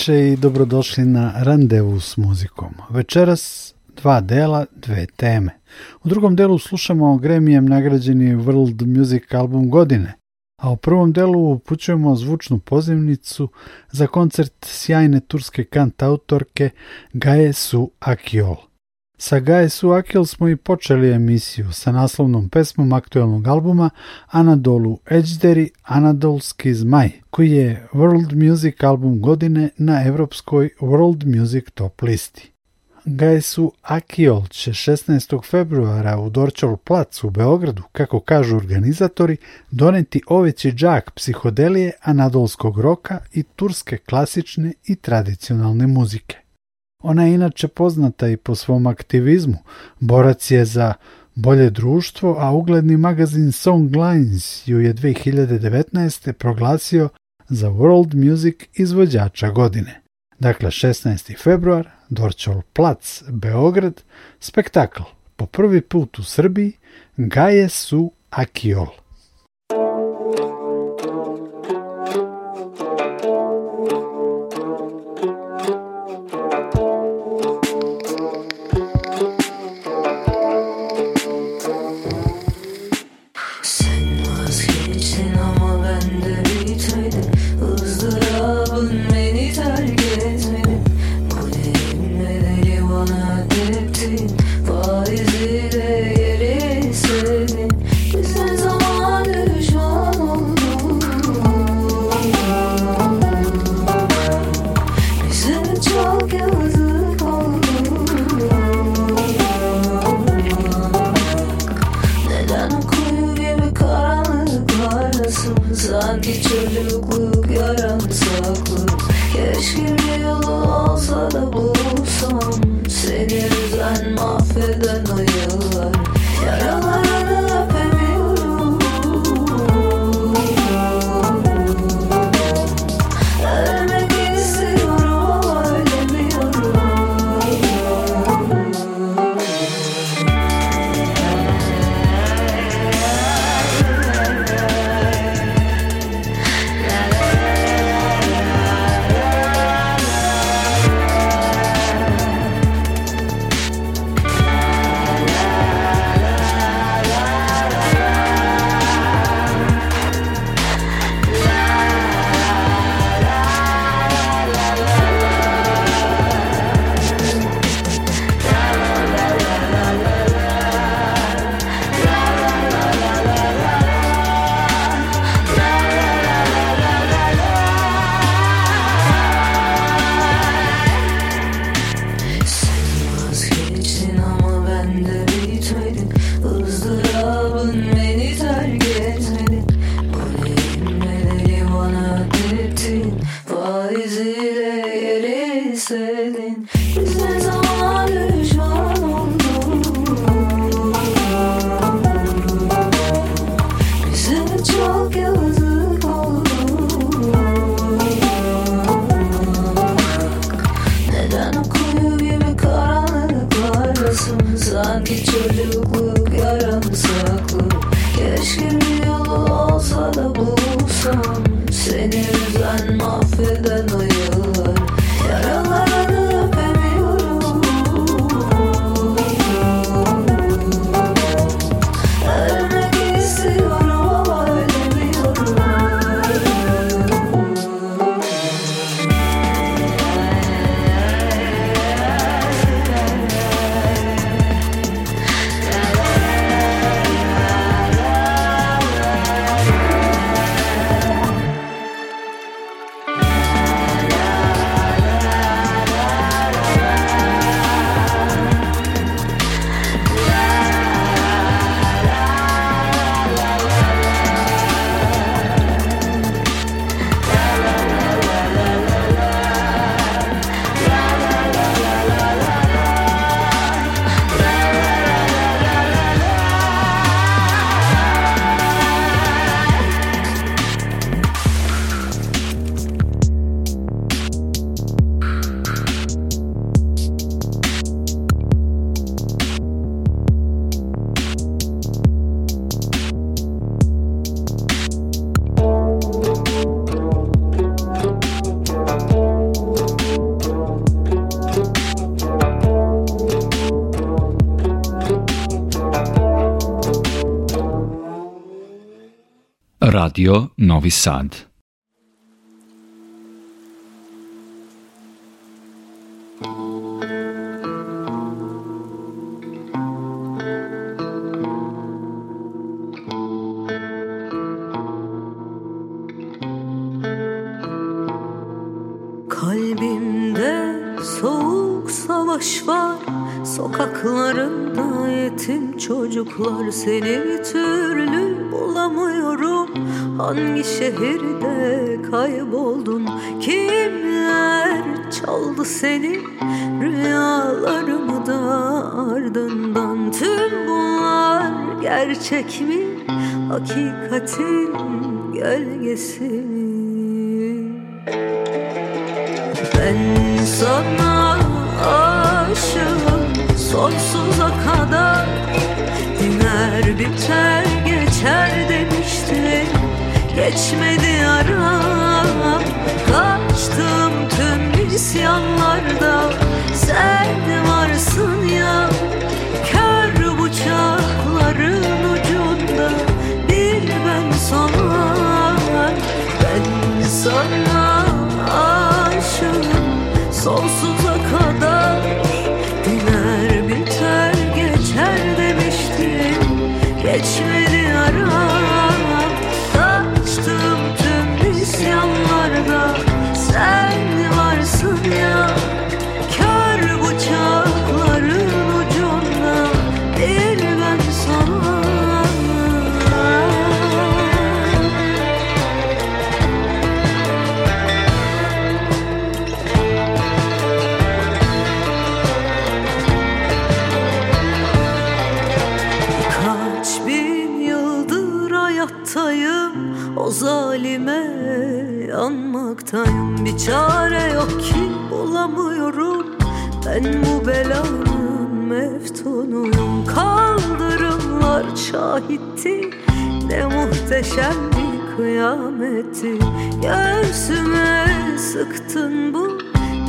veče i dobrodošli na Randevu s muzikom. Večeras dva dela, dve teme. U drugom delu slušamo Gremijem nagrađeni World Music album godine, a u prvom delu upućujemo zvučnu pozivnicu za koncert sjajne turske kantautorke Gaje Su Akiol. Sa Gaesu Akil smo i počeli emisiju sa naslovnom pesmom aktuelnog albuma Anadolu Eđderi Anadolski zmaj, koji je World Music album godine na evropskoj World Music Top listi. Gajsu Akiol će 16. februara u Dorčal placu u Beogradu, kako kažu organizatori, doneti oveći džak psihodelije, anadolskog roka i turske klasične i tradicionalne muzike. Ona je inače poznata i po svom aktivizmu. Borac je za bolje društvo, a ugledni magazin Songlines ju je 2019. proglasio za World Music izvođača godine. Dakle, 16. februar, Dorčol plac, Beograd, spektakl po prvi put u Srbiji Gaje su Akiol. Radio Novi Sad. Kalbimde soğuk savaş var Sokaklarında yetim çocuklar seni Hangi şehirde kayboldun Kimler çaldı seni Rüyalarımı da ardından Tüm bunlar gerçek mi Hakikatin gölgesi mi sonsuza kadar Diner biter geçer demiştim. Geçmedi ara Çare yok ki bulamıyorum Ben bu belanın meftunuyum Kaldırımlar şahitti Ne muhteşem bir kıyameti Göğsüme sıktın bu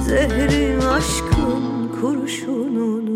Zehrin aşkın kurşununu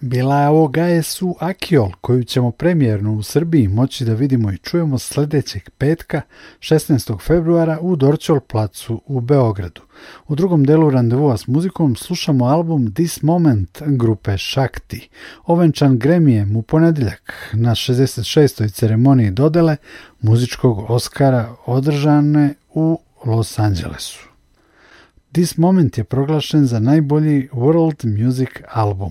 bila je ovo su Akiol koju ćemo premijerno u Srbiji moći da vidimo i čujemo sljedećeg petka 16. februara u Dorčol placu u Beogradu. U drugom delu randevua s muzikom slušamo album This Moment grupe Shakti, ovenčan Gremijem u ponedjeljak na 66. ceremoniji dodele muzičkog oskara održane u Los Angelesu. This Moment je proglašen za najbolji world music album.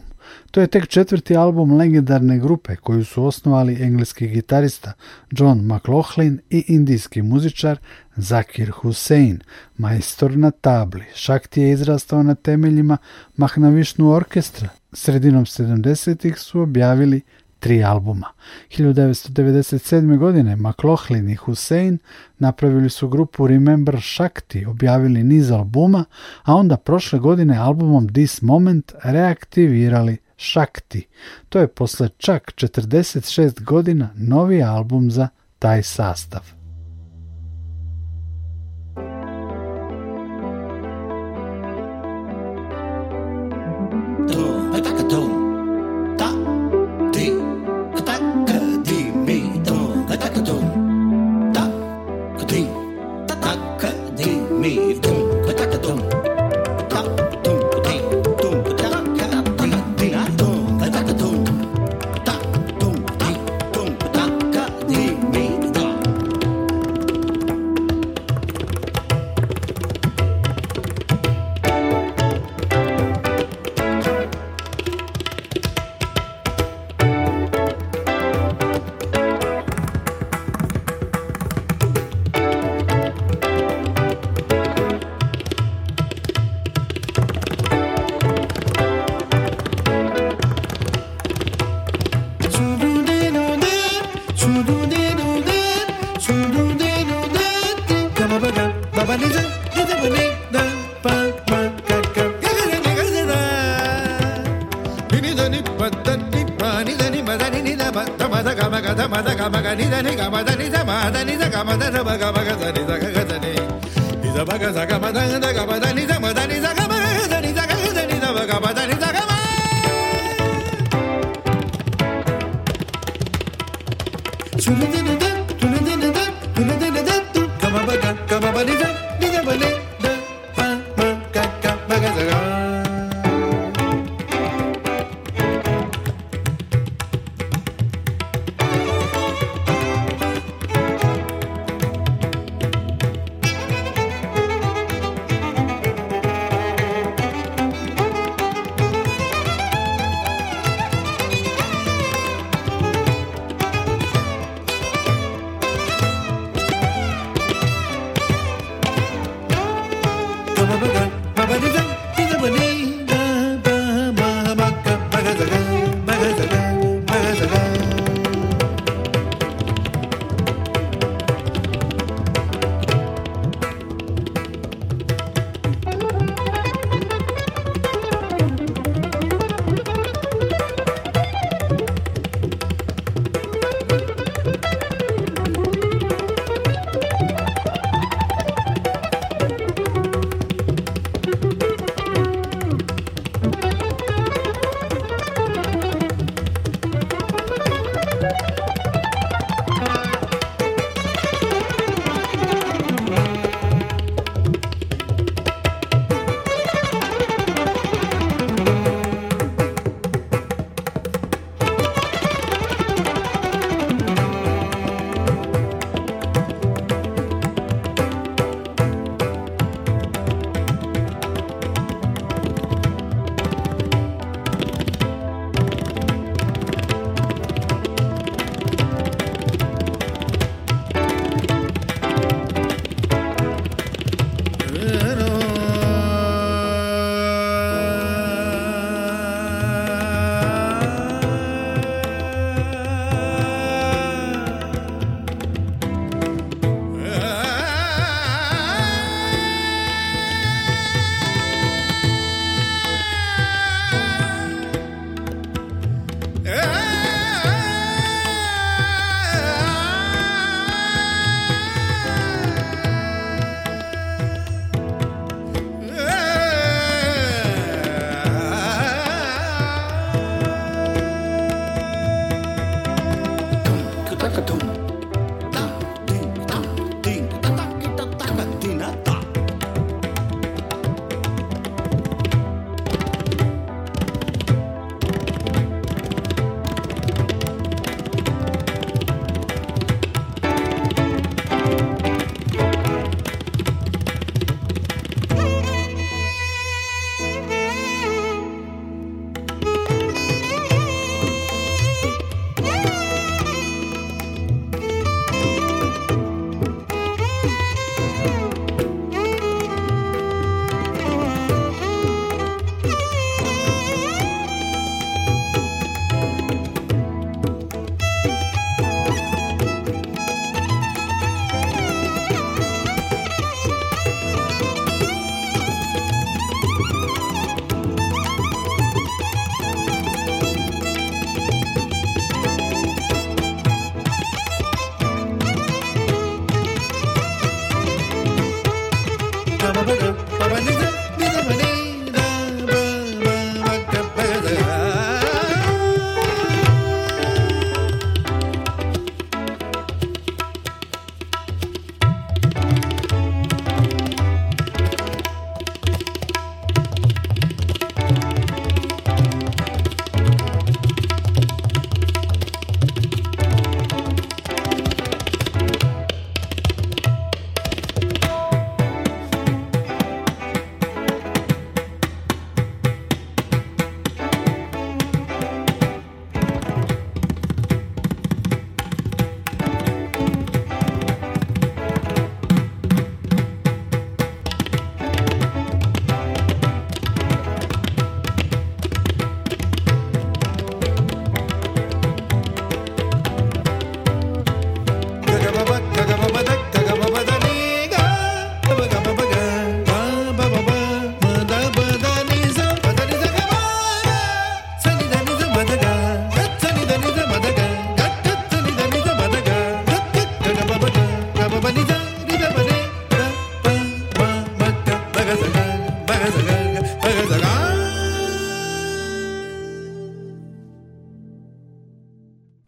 To je tek četvrti album legendarne grupe koju su osnovali engleski gitarista John McLaughlin i indijski muzičar Zakir Hussein, majstor na tabli. Šakti je izrastao na temeljima Mahnavišnu orkestra. Sredinom 70-ih su objavili tri albuma. 1997. godine McLaughlin i Hussein napravili su grupu Remember Shakti, objavili niz albuma, a onda prošle godine albumom This Moment reaktivirali Shakti. To je posle čak 46 godina novi album za taj sastav.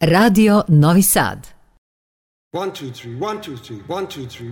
Radio Novi Sad. 1, 2, 3,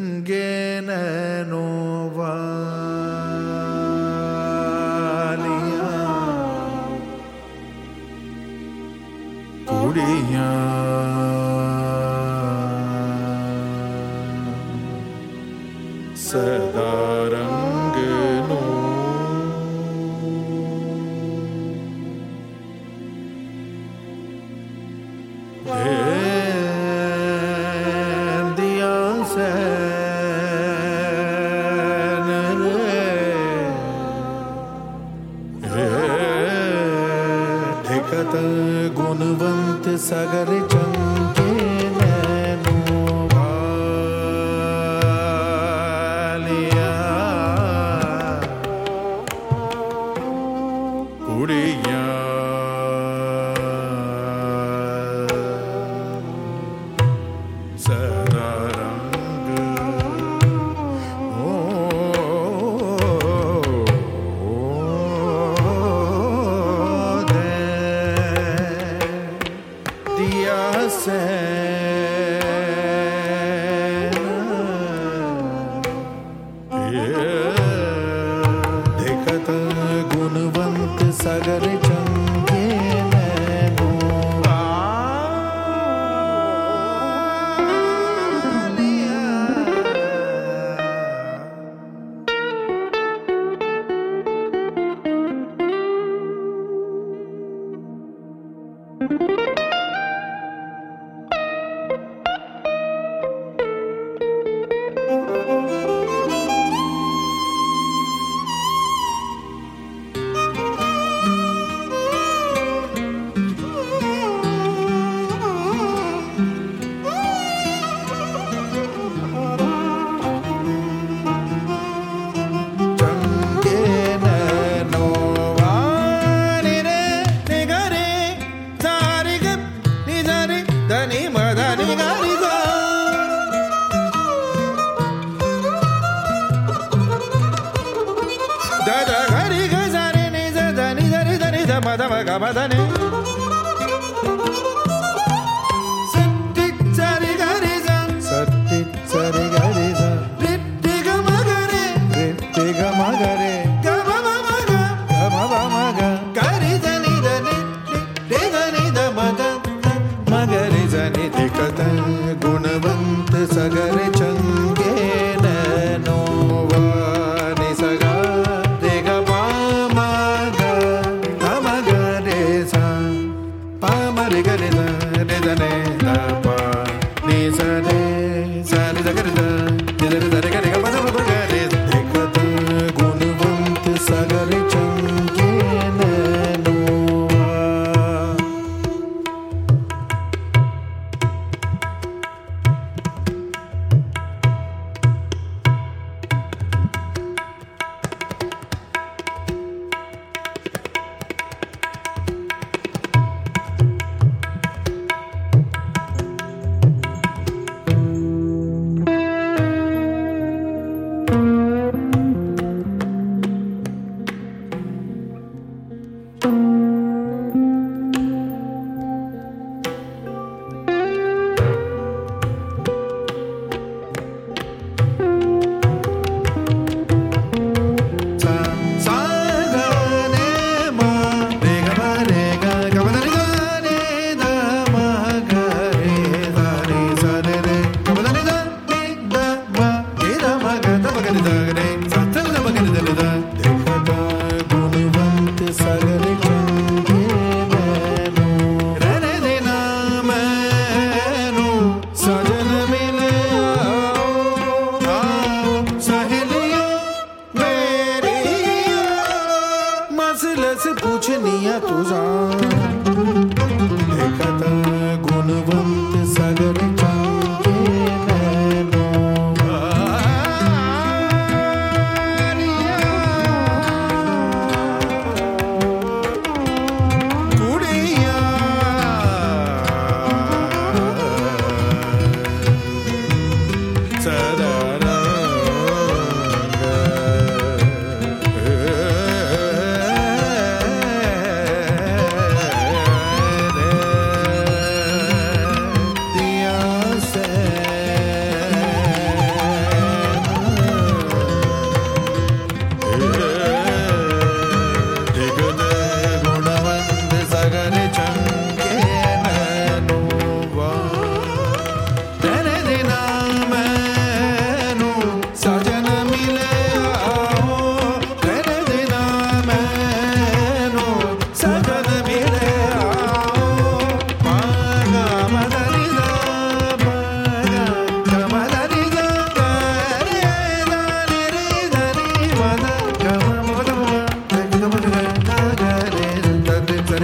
Yeah.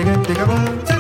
digga, digga, digga,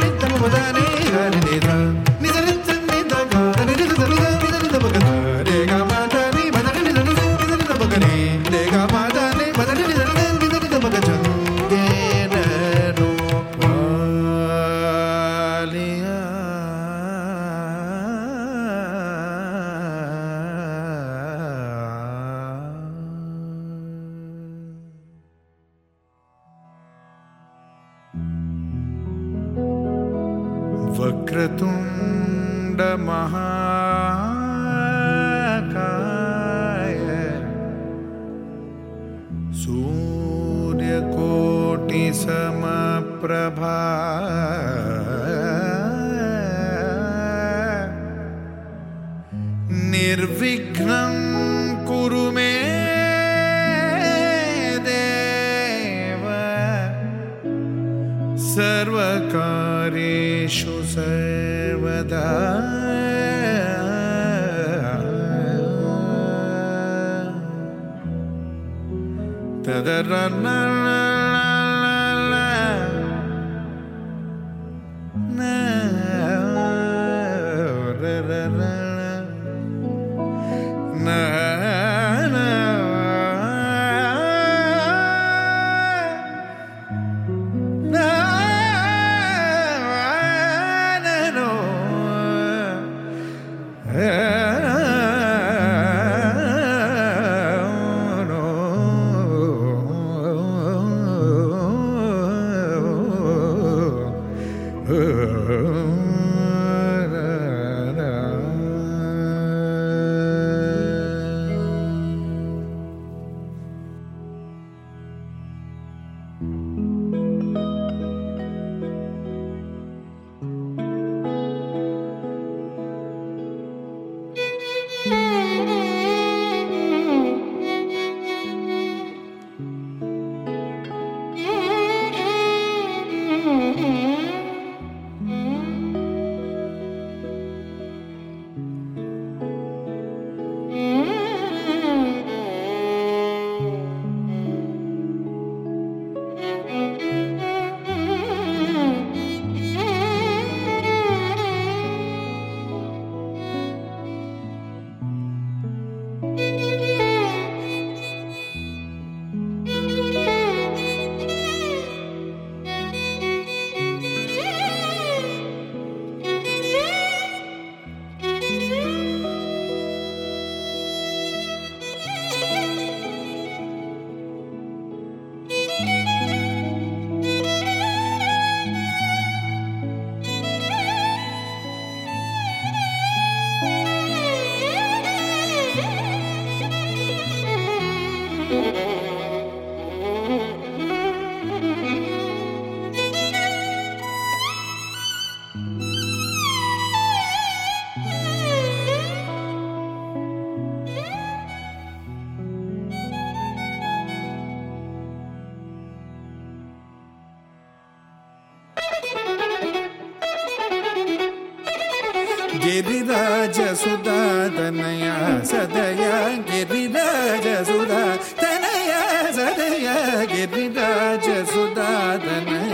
Giriraja ಸುಧಾ ತನಯ ಸದಯ ಗಿರಿರಾಜ ಸುಧಾ ತನಯ ಸದಯ ಗಿರಿರಾಜ ಸುಧಾ ತನಯ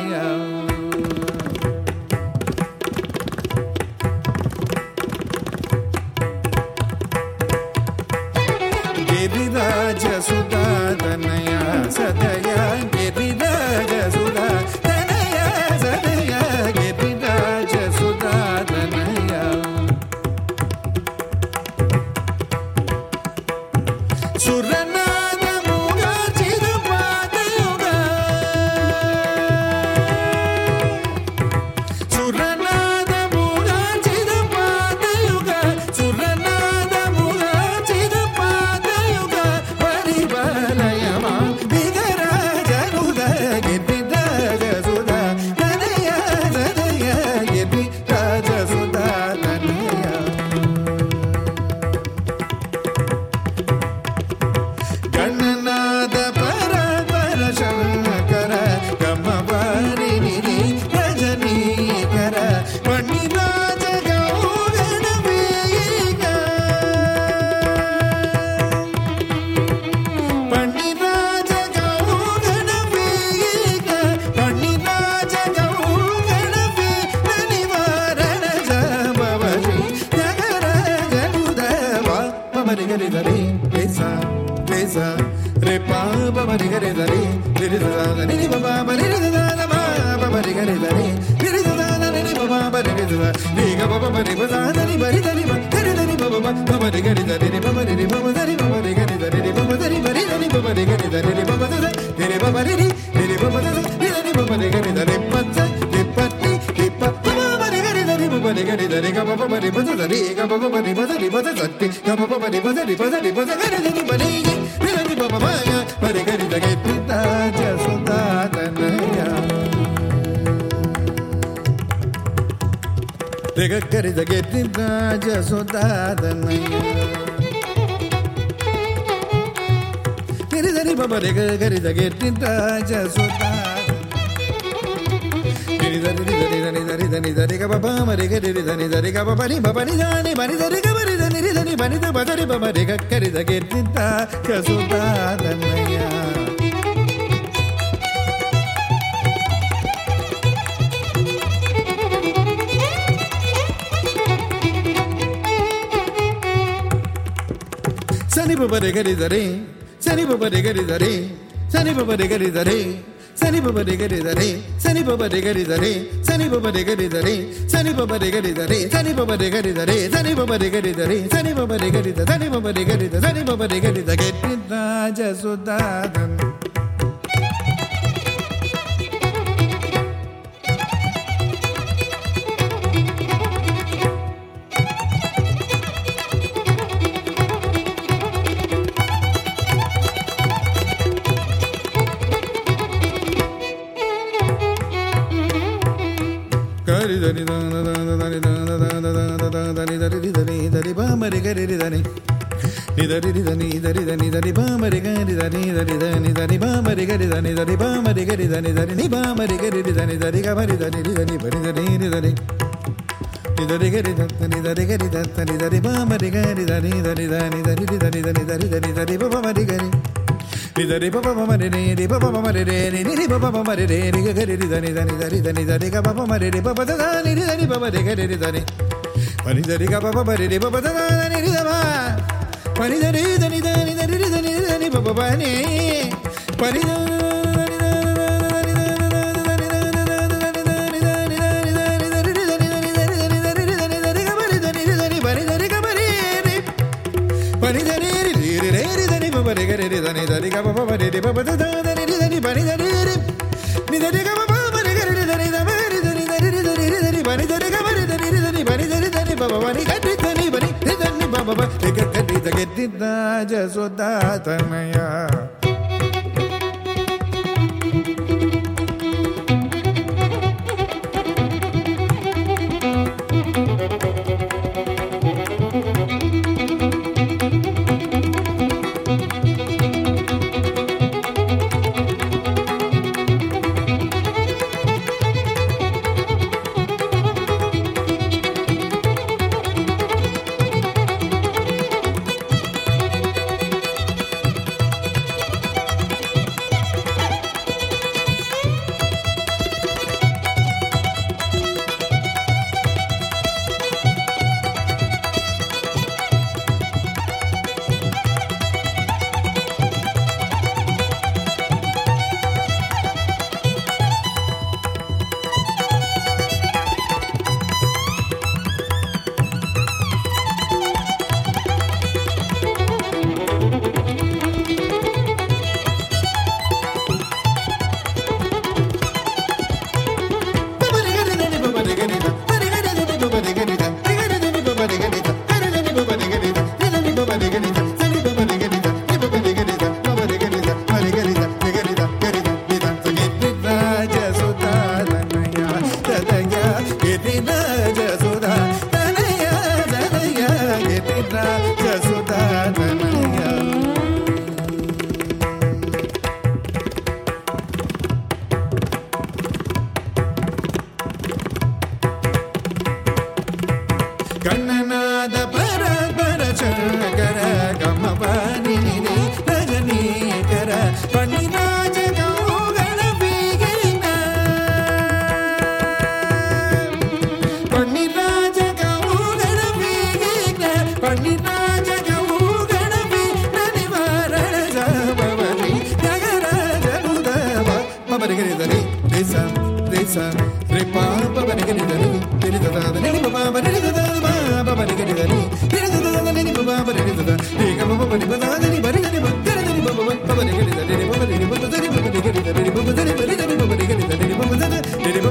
గరి దరి దరి దాని బాబా బరి గరి రే గ బాబా బరి బా దాని బరి దాని బా దరి దాని బాబా బా బాబా రి గరి దరి రే బాబా రి రే బాబా దరి బాబా రి గరి దరి రే బాబా దరి బరి దాని బాబా రి గరి దరి రే బాబా దరి రే బాబా రి రి రే బాబా దరి రే దాని బాబా రి గరి దరి పచ్చ రే పట్టి రే పప్ప బరి గరి దరి బాబా రి గరి దరి గ బాబా బరి బా దరి గ బాబా బరి బా దరి బా దరి గ బాబా బరి బా దరి బా దరి బా దరి திகக்கரி ஜகெத்தி ராஜ சுதாதன கிரிதரி பப திகக்கரி ஜகெத்தி ராஜ சுதாதன கிரிதரி தரி தனி தரி தனி தரி கப பாமரி கரி தனி தரி கப பனி பபனி தானி பனி தரி கபரி தனி தனி பனி தபதரி பப திகக்கரி ஜகெத்தி ராஜ சுதாதனையா ಬಬರೆ ಗರಿದರೆ ಸನಿ ಬಬರೆ ಗರಿದರೆ ಸನಿ ಬಬರೆ ಗರಿದರೆ ಸನಿ ಬಬರೆ ಗರಿದರೆ ಸನಿ ಬಬರೆ ಗರಿದರೆ ಸನಿ ಬಬರೆ ಗರಿದರೆ ಸನಿ ಬಬರೆ ಗರಿದರೆ ಸನಿ ಬಬರೆ ಗರಿದರೆ ಸನಿ ಬಬರೆ ಗರಿದರೆ ಸನಿ ಬಬರೆ ಗರಿದ ಸನಿ ಬಬರೆ ಗರಿದ ಸನಿ ಬಬರೆ ಗರಿದ ಗೆಟ್ಟಿದ್ದ ಜಸುದಾದನು Dari రిదని బబ మరి రే రి బబ మరి రే రి రి బబ మరి రే రి గ రి దని దని దరి దని దరి గ బబ మరి రి బబ ద ని రి దని బబ రి గ రి రి దని పని దరి గ బబ మరి రి బబ ద ని రి దమ పని దరి దని దని దరి రి దని దని బబ బని పని దని ni da baba ga baba ba ni ni ba ba ni ni da baba ba ni da ni ni ni da ni ga ba ba ni ga ni da ni da ba ni da baba da ni da ni da ni baba ni da ni ga ba ni da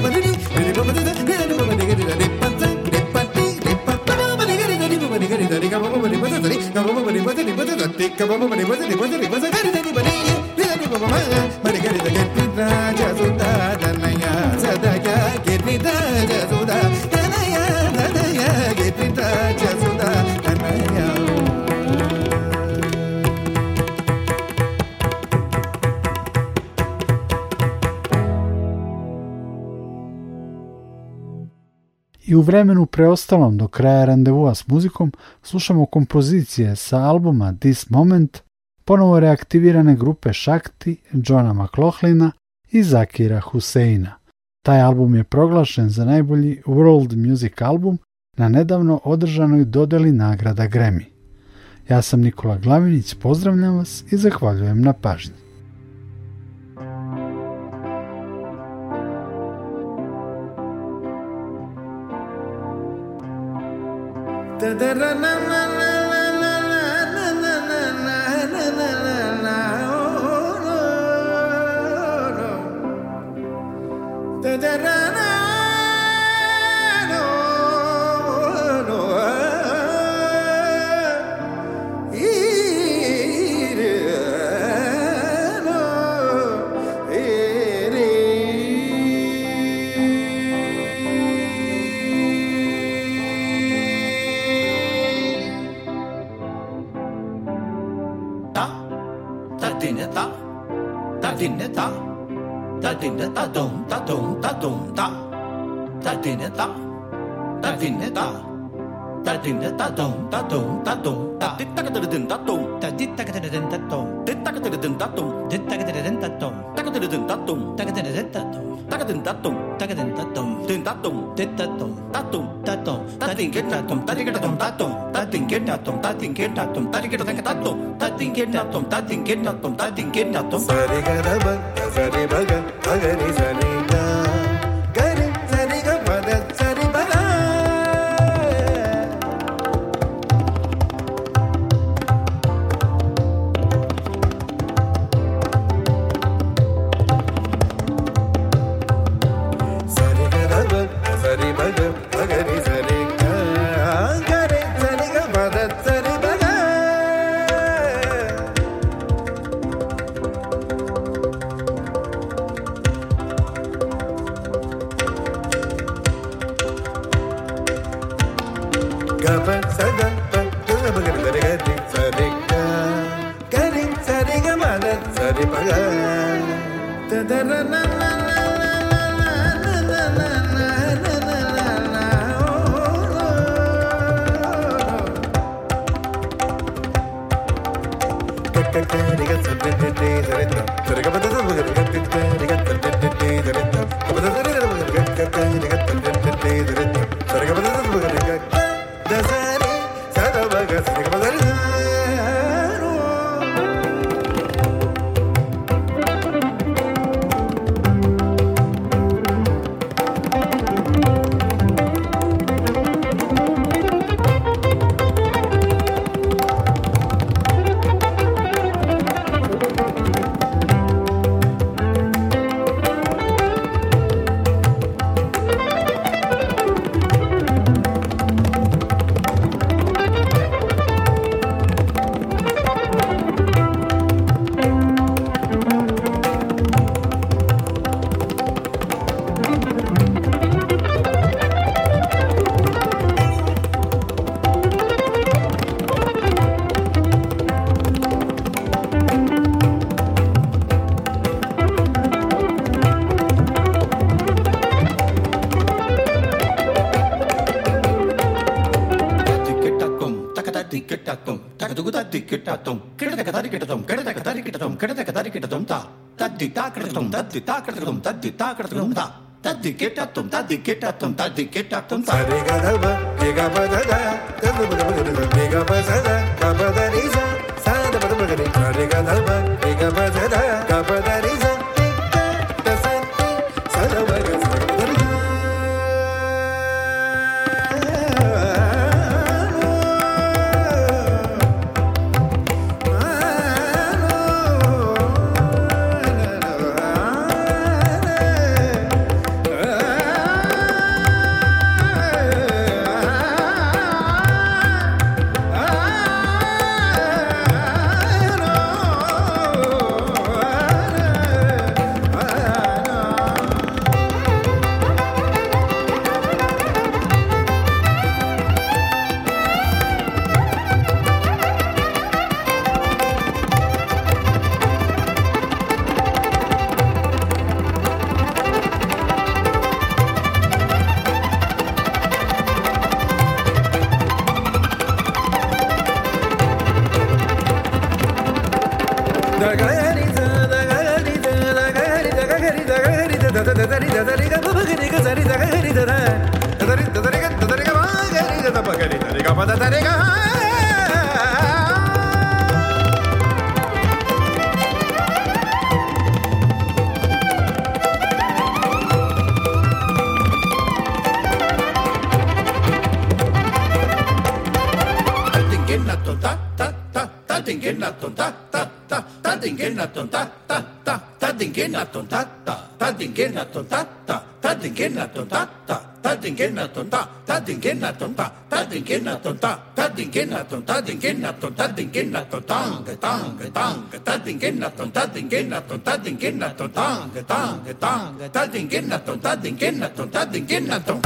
What it is? i u vremenu preostalom do kraja randevua s muzikom slušamo kompozicije sa albuma This Moment, ponovo reaktivirane grupe Shakti, Johna McLaughlina i Zakira Huseina. Taj album je proglašen za najbolji world music album na nedavno održanoj dodeli nagrada Grammy. Ja sam Nikola Glavinić, pozdravljam vas i zahvaljujem na pažnji. da da da da da din da da dum da dum da dum da da din da da din da ta trình ta ta tùng ta tùng ta tùng ta tít ta cái ta trình ta tùng ta tít ta cái ta trình ta tùng tít ta cái ta trình ta tùng tít ta cái ta trình ta tùng ta cái ta trình ta tùng ta cái ta trình ta tùng ta cái trình ta tùng ta cái trình ta tùng trình ta tùng tít ta tùng ta tùng ta tùng ta tình kết ta tùng ta tình kết ta tùng ta tùng ta tình kết ta tùng ta tình kết ta tùng ta tình kết ta tùng ta tình kết ta tùng ta tình kết ta tùng ta tình kết ta tùng sa re ga ba sa re ba ga ga re sa re தாக்கெடுத்தும் தத்தி தாக்கெடுத்தும் தத்தி தாக்கெடுத்தும் தா தத்தி கேட்டாத்தும் தத்தி கேட்டாத்தும் தத்தி கேட்டாத்தும் சரிகதவ கேகபதத tonta ta dinguena tonta dinguena tonta dinguena totanga tanga tanga ta dinguena tonta tāng tonta tāng totanga tāng tanga ta dinguena tonta dinguena tonta dinguena tonta